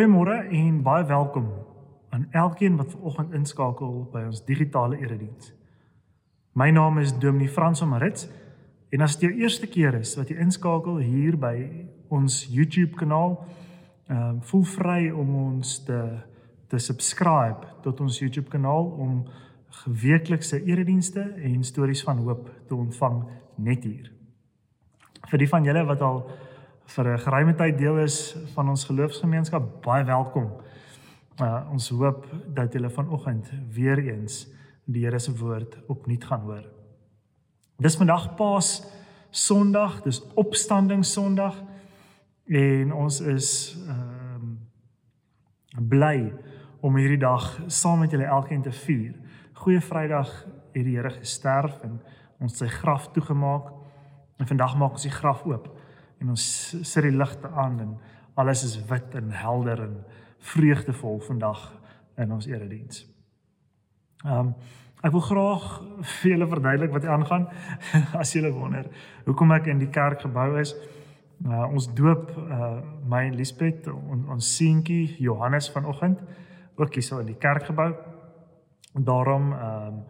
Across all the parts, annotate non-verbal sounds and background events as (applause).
Goeiemôre en baie welkom aan elkeen wat vanoggend inskakel by ons digitale erediens. My naam is Dominee Frans Marits en as dit jou eerste keer is wat jy inskakel hier by ons YouTube kanaal, ehm um, voel vry om ons te te subscribe tot ons YouTube kanaal om geweeklikse eredienste en stories van hoop te ontvang net hier. Vir die van julle wat al vir 'n geruime tyd deel is van ons geloofsgemeenskap, baie welkom. Uh, ons hoop dat julle vanoggend weer eens die Here se woord opnuut gaan hoor. Dis vandag Paas Sondag, dis Opstanding Sondag en ons is ehm um, bly om hierdie dag saam met julle elkeen te vier. Goeie Vrydag het die Here gesterf en ons sy graf toegemaak en vandag maak ons die graf oop en ons sit die ligte aan en alles is wit en helder en vreugdevol vandag in ons erediens. Ehm um, ek wil graag vir julle verduidelik wat aangaan (laughs) as julle wonder hoekom ek in die kerk gebou is. Uh, ons doop uh, my en Liesbeth on, ons seentjie Johannes vanoggend ook hier so in die kerk gebou. Daarom ehm um,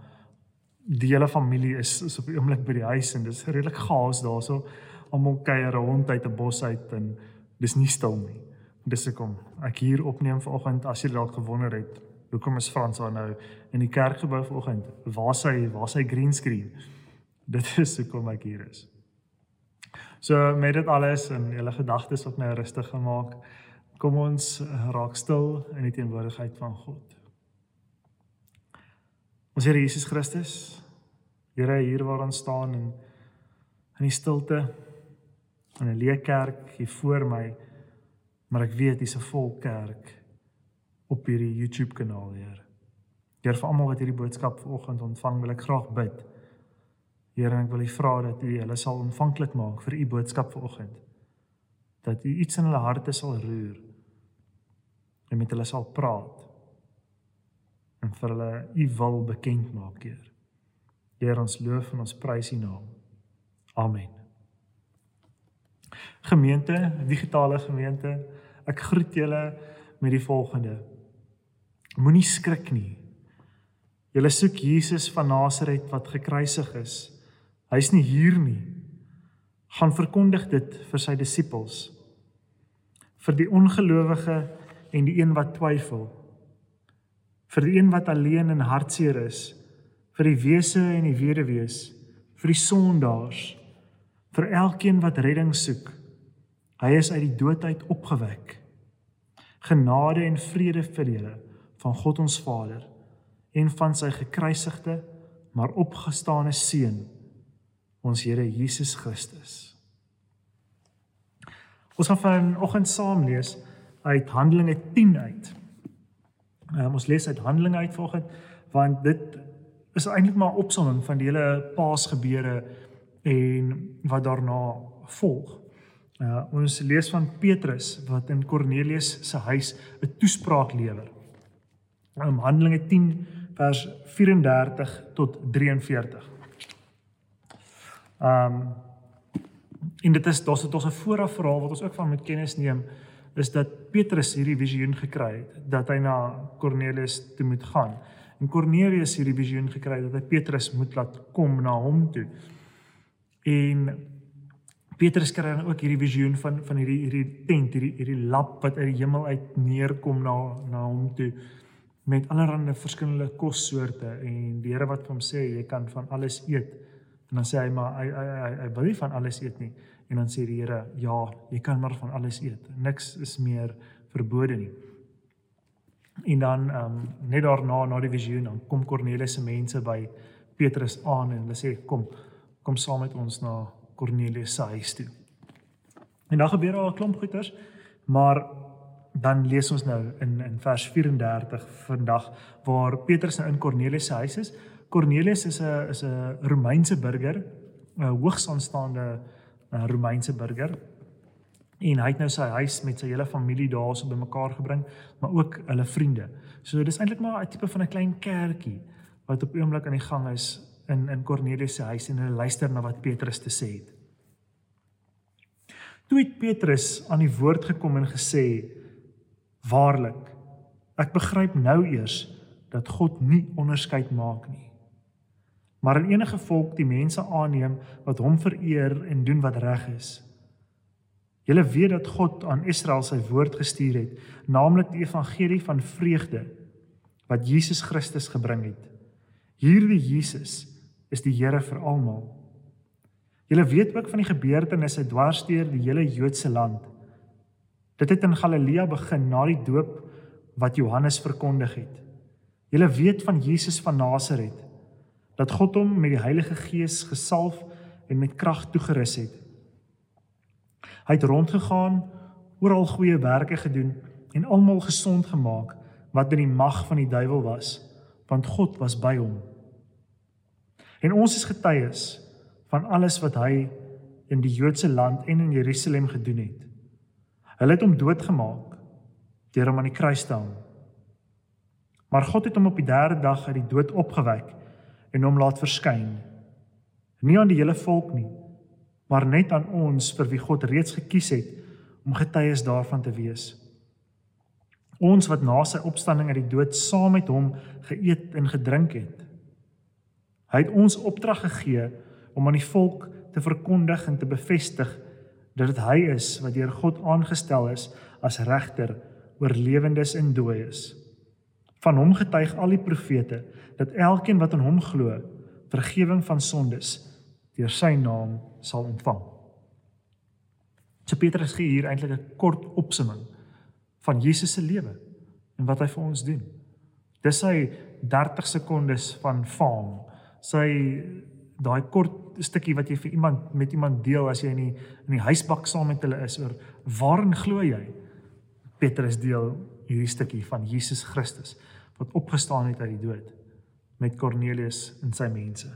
die hele familie is, is op die oomblik by die huis en dit is redelik gaas daarso almal kuier rond uit 'n bos uit en dis nie stil nie. Dis hoekom ek hier opneem vanoggend as jy dalk gewonder het, hoekom is Frans daar nou in die kerkgebou vanoggend? Waar sy waar sy green screen? (laughs) Dit is hoekom ek hier is. So met dit alles en julle gedagtes op nou rustig gemaak, kom ons raak stil in die teenwoordigheid van God. Ons Here Jesus Christus, Here hier waar ons staan en in die stilte in 'n leë kerk hier voor my, maar ek weet dis 'n vol kerk op hierdie YouTube kanaal, Heer. Heer vir almal wat hierdie boodskap vanoggend ontvang, wil ek graag bid. Here, ek wil U vra dat U hulle sal ontvanklik maak vir U boodskap vanoggend. Dat U iets in hulle harte sal roer en met hulle sal praat en vir hulle U wil bekend maak, Heer. Heer, ons loof en ons prys U naam. Amen. Gemeente, digitale gemeente, ek groet julle met die volgende. Moenie skrik nie. Julle soek Jesus van Nasaret wat gekruisig is. Hy's nie hier nie. Gaan verkondig dit vir sy disippels. Vir die ongelowige en die een wat twyfel. Vir die een wat alleen en hartseer is. Vir die wese en die weduwees. Vir die sondaars. Vir elkeen wat redding soek Hy is uit die dood uit opgewek. Genade en vrede vir julle van God ons Vader en van sy gekruisigde maar opgestane seun ons Here Jesus Christus. Ons gaan vanoggend saam lees uit Handelinge 10 uit. Um, ons lees uit Handelinge uit vanoggend want dit is eintlik maar 'n opsomming van die hele Paasgebeure en wat daarna volg. Uh, ons lees van Petrus wat in Kornelius se huis 'n toespraak lewer. In Handelinge 10 vers 34 tot 43. Um en dit is daar's dit ons 'n vooraf verhaal wat ons ook van moet kennis neem is dat Petrus hierdie visioen gekry het dat hy na Kornelius toe moet gaan. En Kornelius hierdie visioen gekry het dat hy Petrus moet laat kom na hom toe. En Petrus kry dan ook hierdie visioen van van hierdie hierdie tent, hierdie hierdie lap wat uit die hemel uit neerkom na na hom toe met allerlei verskillende kossoorte en die Here wat vir hom sê jy kan van alles eet. En dan sê hy maar hy hy hy, hy wil nie van alles eet nie. En dan sê die Here ja, jy kan maar van alles eet. Niks is meer verbode nie. En dan ehm um, net daarna na die visioen dan kom Kornelius se mense by Petrus aan en hulle sê kom kom saam met ons na Kornelius se huis toe. En dan gebeur daar 'n klomp goeters, maar dan lees ons nou in in vers 34 vandag waar Petrus nou in Kornelius se huis is. Kornelius is 'n is 'n Romeinse burger, 'n hoogs aanstaande Romeinse burger. En hy het nou sy huis met sy hele familie daarso bymekaar gebring, maar ook hulle vriende. So dis eintlik maar 'n tipe van 'n klein kerkie wat op oomblik aan die gang is in in Kornelius se huis en hulle luister na wat Petrus te sê het. Toe het Petrus aan die woord gekom en gesê: Waarlik, ek begryp nou eers dat God nie onderskeid maak nie. Maar in enige volk die mense aanneem wat hom vereer en doen wat reg is. Julle weet dat God aan Israel sy woord gestuur het, naamlik die evangelie van vreugde wat Jesus Christus gebring het. Hierdie Jesus is die Here vir almal. Julle weet ook van die gebeurtenisse dwarsteer die hele Joodse land. Dit het in Galilea begin na die doop wat Johannes verkondig het. Julle weet van Jesus van Nasaret dat God hom met die Heilige Gees gesalf en met krag toegerus het. Hy het rondgegaan, oral goeie werke gedoen en almal gesond gemaak wat in die mag van die duiwel was, want God was by hom. En ons is getuies van alles wat hy in die Joodse land en in Jerusalem gedoen het. Hulle het hom doodgemaak deur hom aan die kruis te hang. Maar God het hom op die 3de dag uit die dood opgewek en hom laat verskyn. Nie aan die hele volk nie, maar net aan ons vir wie God reeds gekies het om getuies daarvan te wees. Ons wat na sy opstanding uit die dood saam met hom geëet en gedrink het. Hy het ons opdrag gegee om aan die volk te verkondig en te bevestig dat dit hy is wat deur God aangestel is as regter oor lewendes en dooies. Van hom getuig al die profete dat elkeen wat in hom glo, vergifnis van sondes deur sy naam sal ontvang. So Petrus gee hier eintlik 'n kort opsomming van Jesus se lewe en wat hy vir ons doen. Dis sy 30 sekondes van faam. Sy daai kort stukkie wat jy vir iemand met iemand deel as jy in die in die huisbak saam met hulle is oor waarin glo jy? Petrus deel hierdie stukkie van Jesus Christus wat opgestaan het uit die dood met Kornelius en sy mense.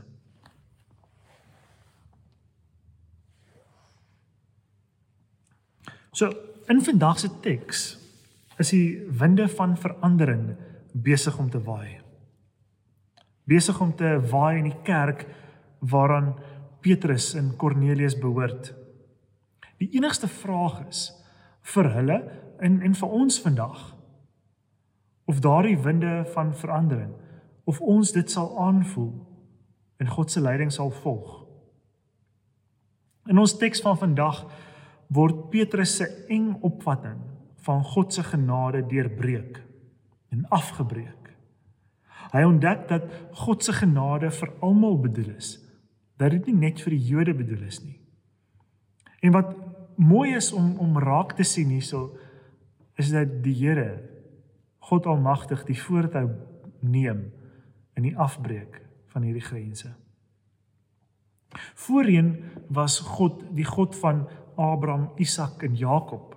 So, in vandag se teks is die winde van verandering besig om te waai. Besig om te waai in die kerk waaraan Petrus en Kornelius behoort. Die enigste vraag is vir hulle en en vir ons vandag of daardie winde van verandering of ons dit sal aanvoel en God se leiding sal volg. In ons teks van vandag word Petrus se eng opvatting van God se genade deurbreek en afgebreek. Hy ontdek dat God se genade vir almal bedoel is, dat dit nie net vir die Jode bedoel is nie. En wat mooi is om om raak te sien hierso is dat die Here God Almagtig die voortou neem in die afbreek van hierdie grense. Voorheen was God die God van Abraham, Isak en Jakob.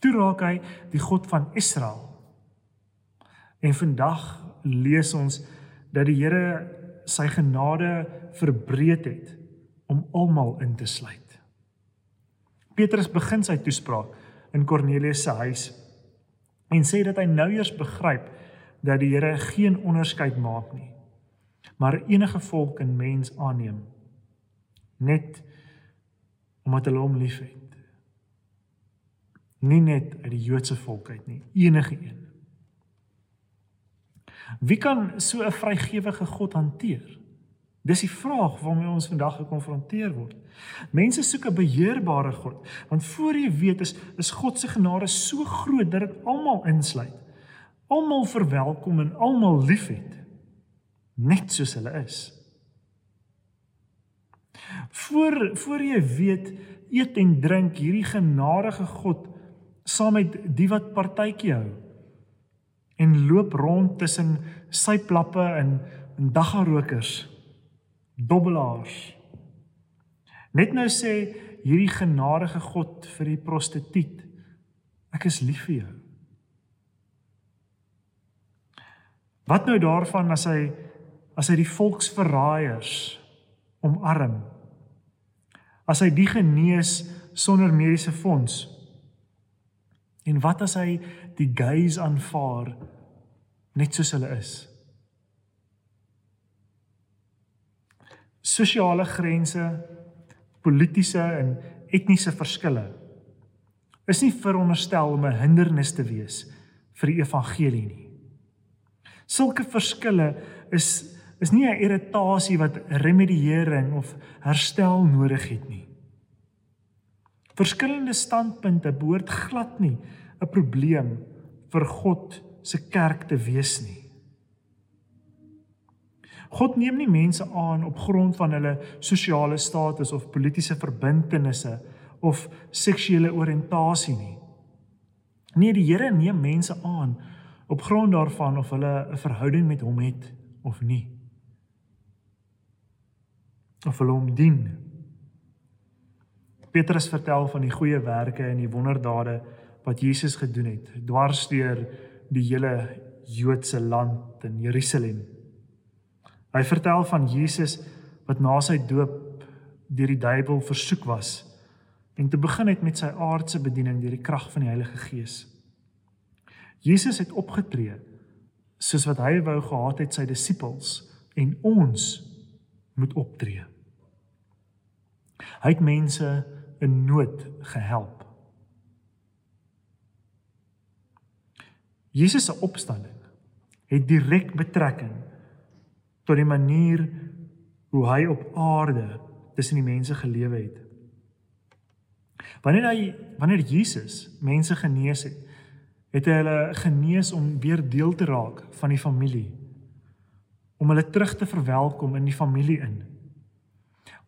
Toe raak hy die God van Israel. En vandag lees ons dat die Here sy genade verbreed het om almal in te sluit. Petrus begin sy toespraak in Kornelius se huis en sê dat hy nou eers begryp dat die Here geen onderskeid maak nie maar enige volk en mens aanneem net omdat hulle hom liefhet nie net uit die Joodse volk uit nie enige een wie kan so 'n vrygewige God hanteer Dis die vraag waarmee ons vandag gekonfronteer word. Mense soek 'n beheerbare God, want voor jy weet is is God se genade so groot dat dit almal insluit. Almal verwelkom en almal liefhet net soos hulle is. Voor voor jy weet, eet en drink hierdie genadige God saam met die wat partytjie hou en loop rond tussen sy plappe en en daggarokers dobbelaars. Net nou sê hierdie genadige God vir die prostituut: Ek is lief vir jou. Wat nou daarvan as hy as hy die volksverraaiers omarm? As hy die genees sonder mediese fonds? En wat as hy die gays aanvaar net soos hulle is? sosiale grense, politieke en etniese verskille is nie veronderstel om 'n hindernis te wees vir die evangelie nie. Sulke verskille is is nie 'n irritasie wat remediering of herstel nodig het nie. Verskillende standpunte behoort glad nie 'n probleem vir God se kerk te wees nie. God neem nie mense aan op grond van hulle sosiale status of politieke verbintenisse of seksuele oriëntasie nie. Nee, die Here neem mense aan op grond daarvan of hulle 'n verhouding met hom het of nie. Of hulle hom dien. Petrus vertel van die goeie werke en die wonderdade wat Jesus gedoen het dwars deur die hele Joodse land in Jerusalem. Hy vertel van Jesus wat na sy doop deur die duiwel versoek was en te begin het met sy aardse bediening deur die krag van die Heilige Gees. Jesus het opgetree soos wat hy wou gehad het sy disippels en ons moet optree. Hy het mense in nood gehelp. Jesus se opstanding het direk betrekking tot die manier hoe hy op aarde tussen die mense gelewe het. Wanneer hy wanneer Jesus mense genees het, het hy hulle genees om weer deel te raak van die familie. Om hulle terug te verwelkom in die familie in.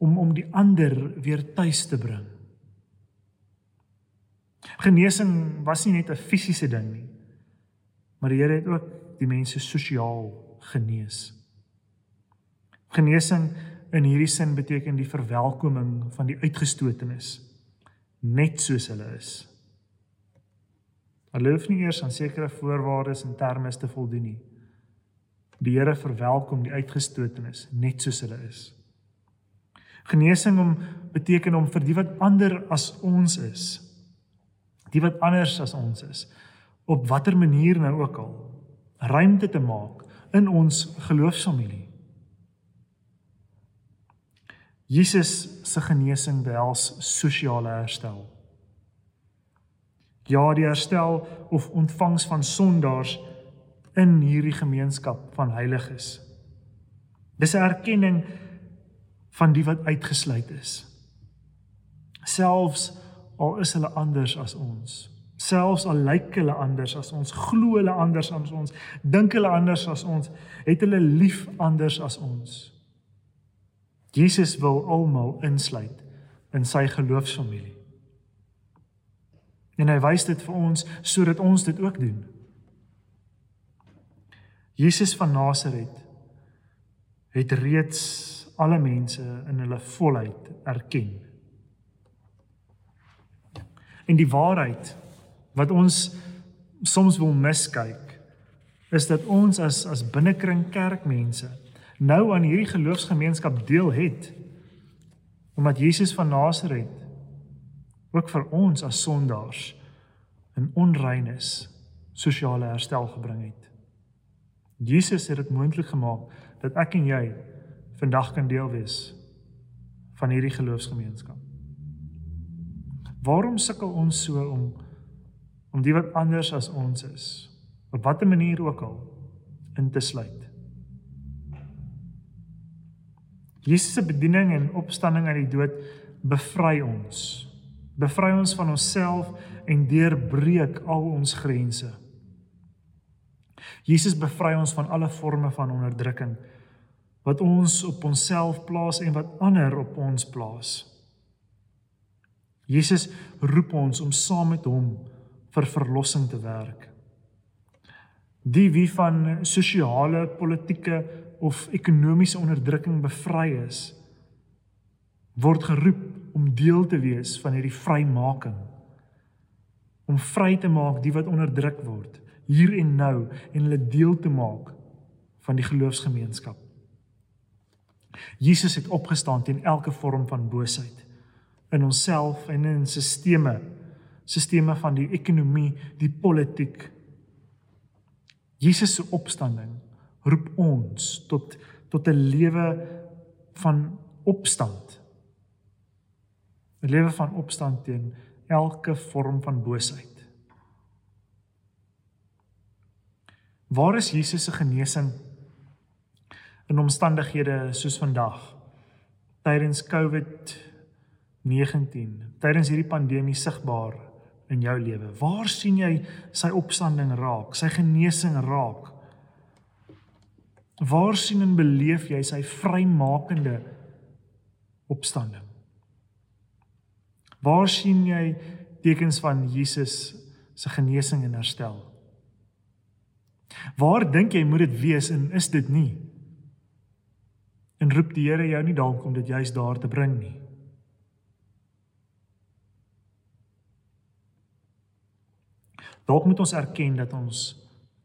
Om om die ander weer tuis te bring. Genesing was nie net 'n fisiese ding nie. Maar die Here het ook die mense sosiaal genees. Genesing in hierdie sin beteken die verwelkoming van die uitgestotenes net soos hulle is. Hulle hoef nie eers aan sekere voorwaardes en terme te voldoen nie. Die Here verwelkom die uitgestotenes net soos hulle is. Genesing om beteken om vir die wat ander as ons is, die wat anders as ons is, op watter manier nou ook al, ruimte te maak in ons geloofsfamilie. Jesus se genesing behels sosiale herstel. Ja, die herstel of ontvangs van sondaars in hierdie gemeenskap van heiliges. Dis 'n erkenning van die wat uitgesluit is. Selfs al is hulle anders as ons. Selfs al lyk hulle anders as ons, glo hulle anders as ons, dink hulle anders as ons, het hulle lief anders as ons. Jesus wil almal insluit in sy geloofsfamilie. En hy wys dit vir ons sodat ons dit ook doen. Jesus van Nasaret het reeds alle mense in hulle volheid erken. En die waarheid wat ons soms wil miskyk is dat ons as as binnekring kerkmense nou aan hierdie geloofsgemeenskap deel het omdat Jesus van Nasaret ook vir ons as sondaars in onreines sosiale herstel gebring het. Jesus het dit moontlik gemaak dat ek en jy vandag kan deel wees van hierdie geloofsgemeenskap. Waarom sukkel ons so om om die wat anders as ons is op watter manier ook al in te sluit? Jesus se bediening en opstanding uit die dood bevry ons. Bevry ons van onsself en deurbreek al ons grense. Jesus bevry ons van alle forme van onderdrukking wat ons op onsself plaas en wat ander op ons plaas. Jesus roep ons om saam met hom vir verlossing te werk. Die wie van sosiale, politieke of ekonomiese onderdrukking bevry is, word geroep om deel te wees van hierdie vrymaking. Om vry te maak die wat onderdruk word hier en nou en hulle deel te maak van die geloofsgemeenskap. Jesus het opgestaan teen elke vorm van boosheid in onsself en in sisteme, sisteme van die ekonomie, die politiek. Jesus se opstanding roep ons tot tot 'n lewe van opstand. 'n Lewe van opstand teen elke vorm van boosheid. Waar is Jesus se genesing in omstandighede soos vandag? Tydens COVID-19, tydens hierdie pandemie sigbaar in jou lewe. Waar sien jy sy opstanding raak, sy genesing raak? Waar sien en beleef jy sy vrymakende opstanding? Waar sien jy tekens van Jesus se genesing en herstel? Waar dink jy moet dit wees en is dit nie? En roep die Here jou nie dalk om dit juis daar te bring nie. Dalk moet ons erken dat ons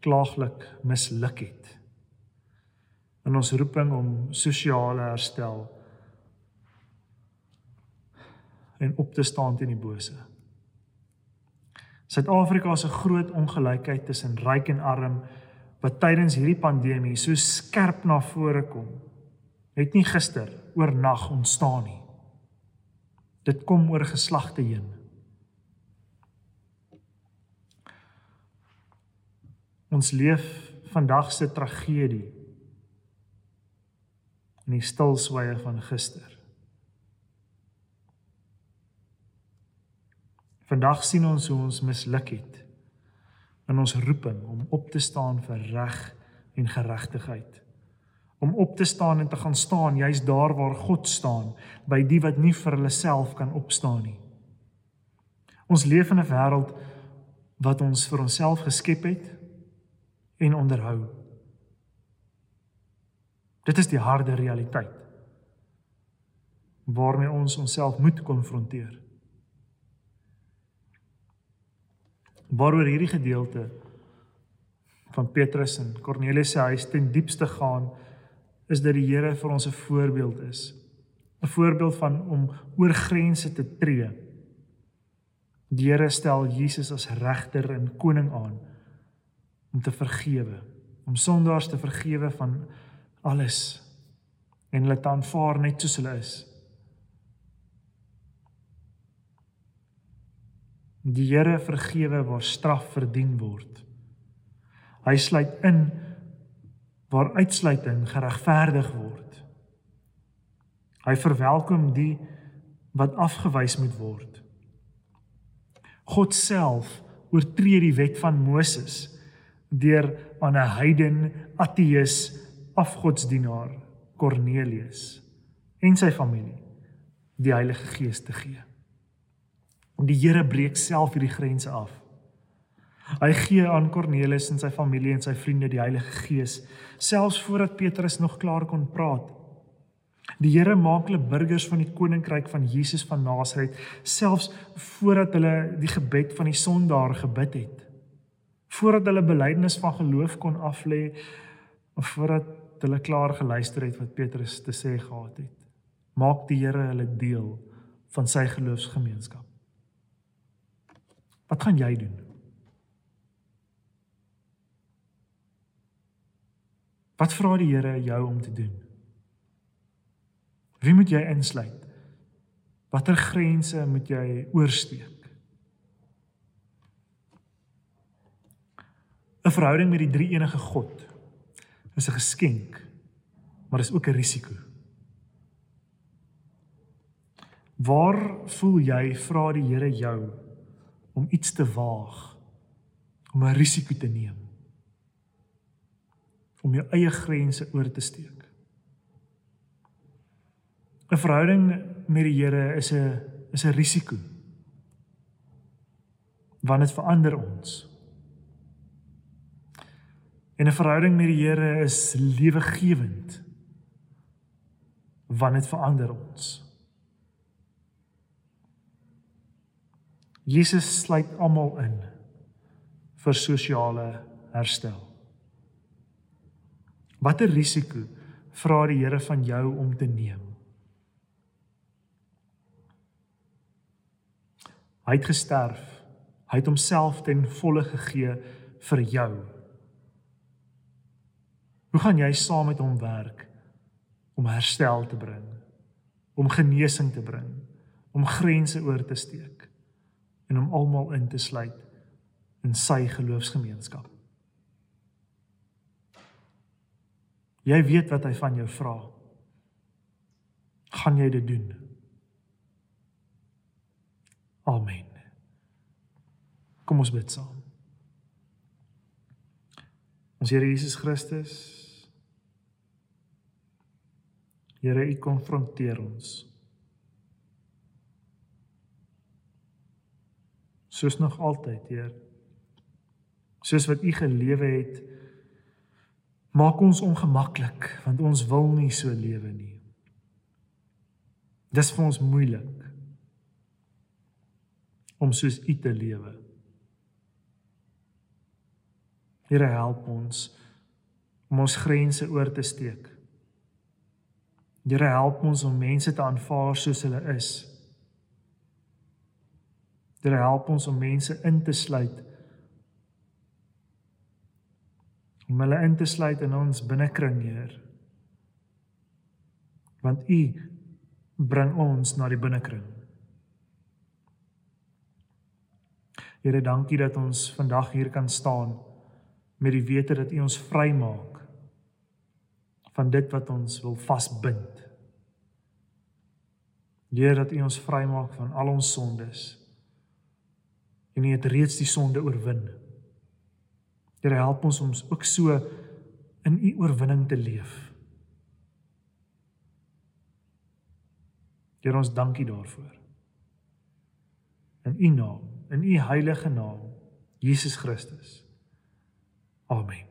klaaglik misluk het in ons roeping om sosiale herstel en op te staan teen die bose. Suid-Afrika se groot ongelykheid tussen ryk en arm wat tydens hierdie pandemie so skerp na vore kom, het nie gister oornag ontstaan nie. Dit kom oor geslagte heen. Ons leef vandag se tragedie in die stilswye van gister. Vandag sien ons hoe ons misluk het in ons roeping om op te staan vir reg en geregtigheid. Om op te staan en te gaan staan juis daar waar God staan, by die wat nie vir hulle self kan opstaan nie. Ons leef in 'n wêreld wat ons vir onsself geskep het en onderhou. Dit is die harde realiteit waarmee ons onsself moet konfronteer. Waaroor hierdie gedeelte van Petrus en Kornelius se huis ten diepste gaan is dat die Here vir ons 'n voorbeeld is. 'n Voorbeeld van om oor grense te tree. Die Here stel Jesus as regter en koning aan om te vergewe, om sondaars te vergewe van alles en hulle te aanvaar net soos hulle is. Die Here vergewe waar straf verdien word. Hy sluit in waar uitsluiting geregverdig word. Hy verwelkom die wat afgewys moet word. God self oortree die wet van Moses deur aan 'n heiden ateës afgodsdienaar Kornelius en sy familie die Heilige Gees te gee. En die Here breek self hierdie grense af. Hy gee aan Kornelius en sy familie en sy vriende die Heilige Gees selfs voordat Petrus nog klaar kon praat. Die Here maak hulle burgers van die koninkryk van Jesus van Nasaret selfs voordat hulle die gebed van die sondaar gebid het. Voordat hulle belydenis van geloof kon aflê of voordat hulle klaar geluister het wat Petrus te sê gehad het. Maak die Here hulle deel van sy geloofsgemeenskap. Wat gaan jy doen? Wat vra die Here jou om te doen? Wie moet jy insluit? Watter grense moet jy oorsteek? 'n Verhouding met die drie enige God is 'n geskenk, maar is ook 'n risiko. Waar voel jy vra die Here jou om iets te waag, om 'n risiko te neem? Om jou eie grense oor te steek. 'n Verhouding met die Here is 'n is 'n risiko. Want dit verander ons. En 'n verhouding met die Here is lewegewend. Want dit verander ons. Jesus sluit almal in vir sosiale herstel. Watter risiko vra die Here van jou om te neem? Hy het gesterf. Hy het homself ten volle gegee vir jou. Hoe gaan jy saam met hom werk om herstel te bring, om genesing te bring, om grense oor te steek, en om almal in te sluit in sy geloofsgemeenskap. Jy weet wat hy van jou vra. Gaan jy dit doen? Amen. Kom ons bid saam. Ons Here Jesus Christus. Here, U konfronteer ons. Soos nog altyd, Heer. Soos wat U gelewe het, maak ons ongemaklik want ons wil nie so lewe nie. Dis vir ons moeilik om soos U te lewe. Here help ons om ons grense oor te steek. Here help ons om mense te aanvaar soos hulle is. Here help ons om mense in te sluit. Om hulle in te sluit in ons binnekring, Heer. Want U bring ons na die binnekring. Here, dankie dat ons vandag hier kan staan met die wete dat U ons vrymaak van dit wat ons wil vasbind. Here, dat U ons vrymaak van al ons sondes. En U het reeds die sonde oorwin. Here, help ons om ook so in U oorwinning te leef. Here, ons dankie daarvoor. In U naam in u heilige naam Jesus Christus. Amen.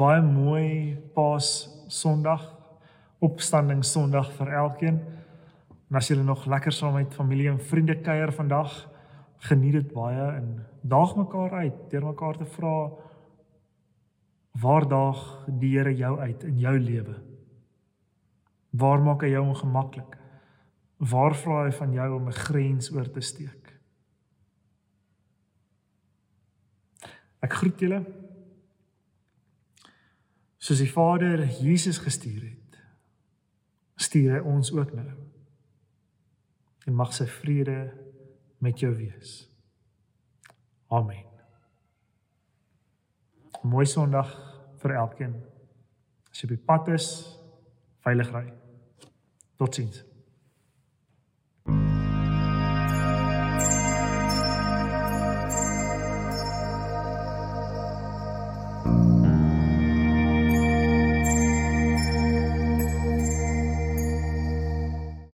baie mooi Paas Sondag, opstanding Sondag vir elkeen. En as julle nog lekker saam met familie en vriende kuier vandag, geniet dit baie en daag mekaar uit deur mekaar te vra Waar daag die Here jou uit in jou lewe? Waar maak hy jou ongemaklik? Waar vra hy van jou om 'n grens oor te steek? Ek groet julle. Soos die Vader Jesus gestuur het, stuur hy ons ook nou. En mag sy vrede met jou wees. Amen. Mooi Sondag vir elkeen. As jy op die pad is, veilig ry. Tot ziens.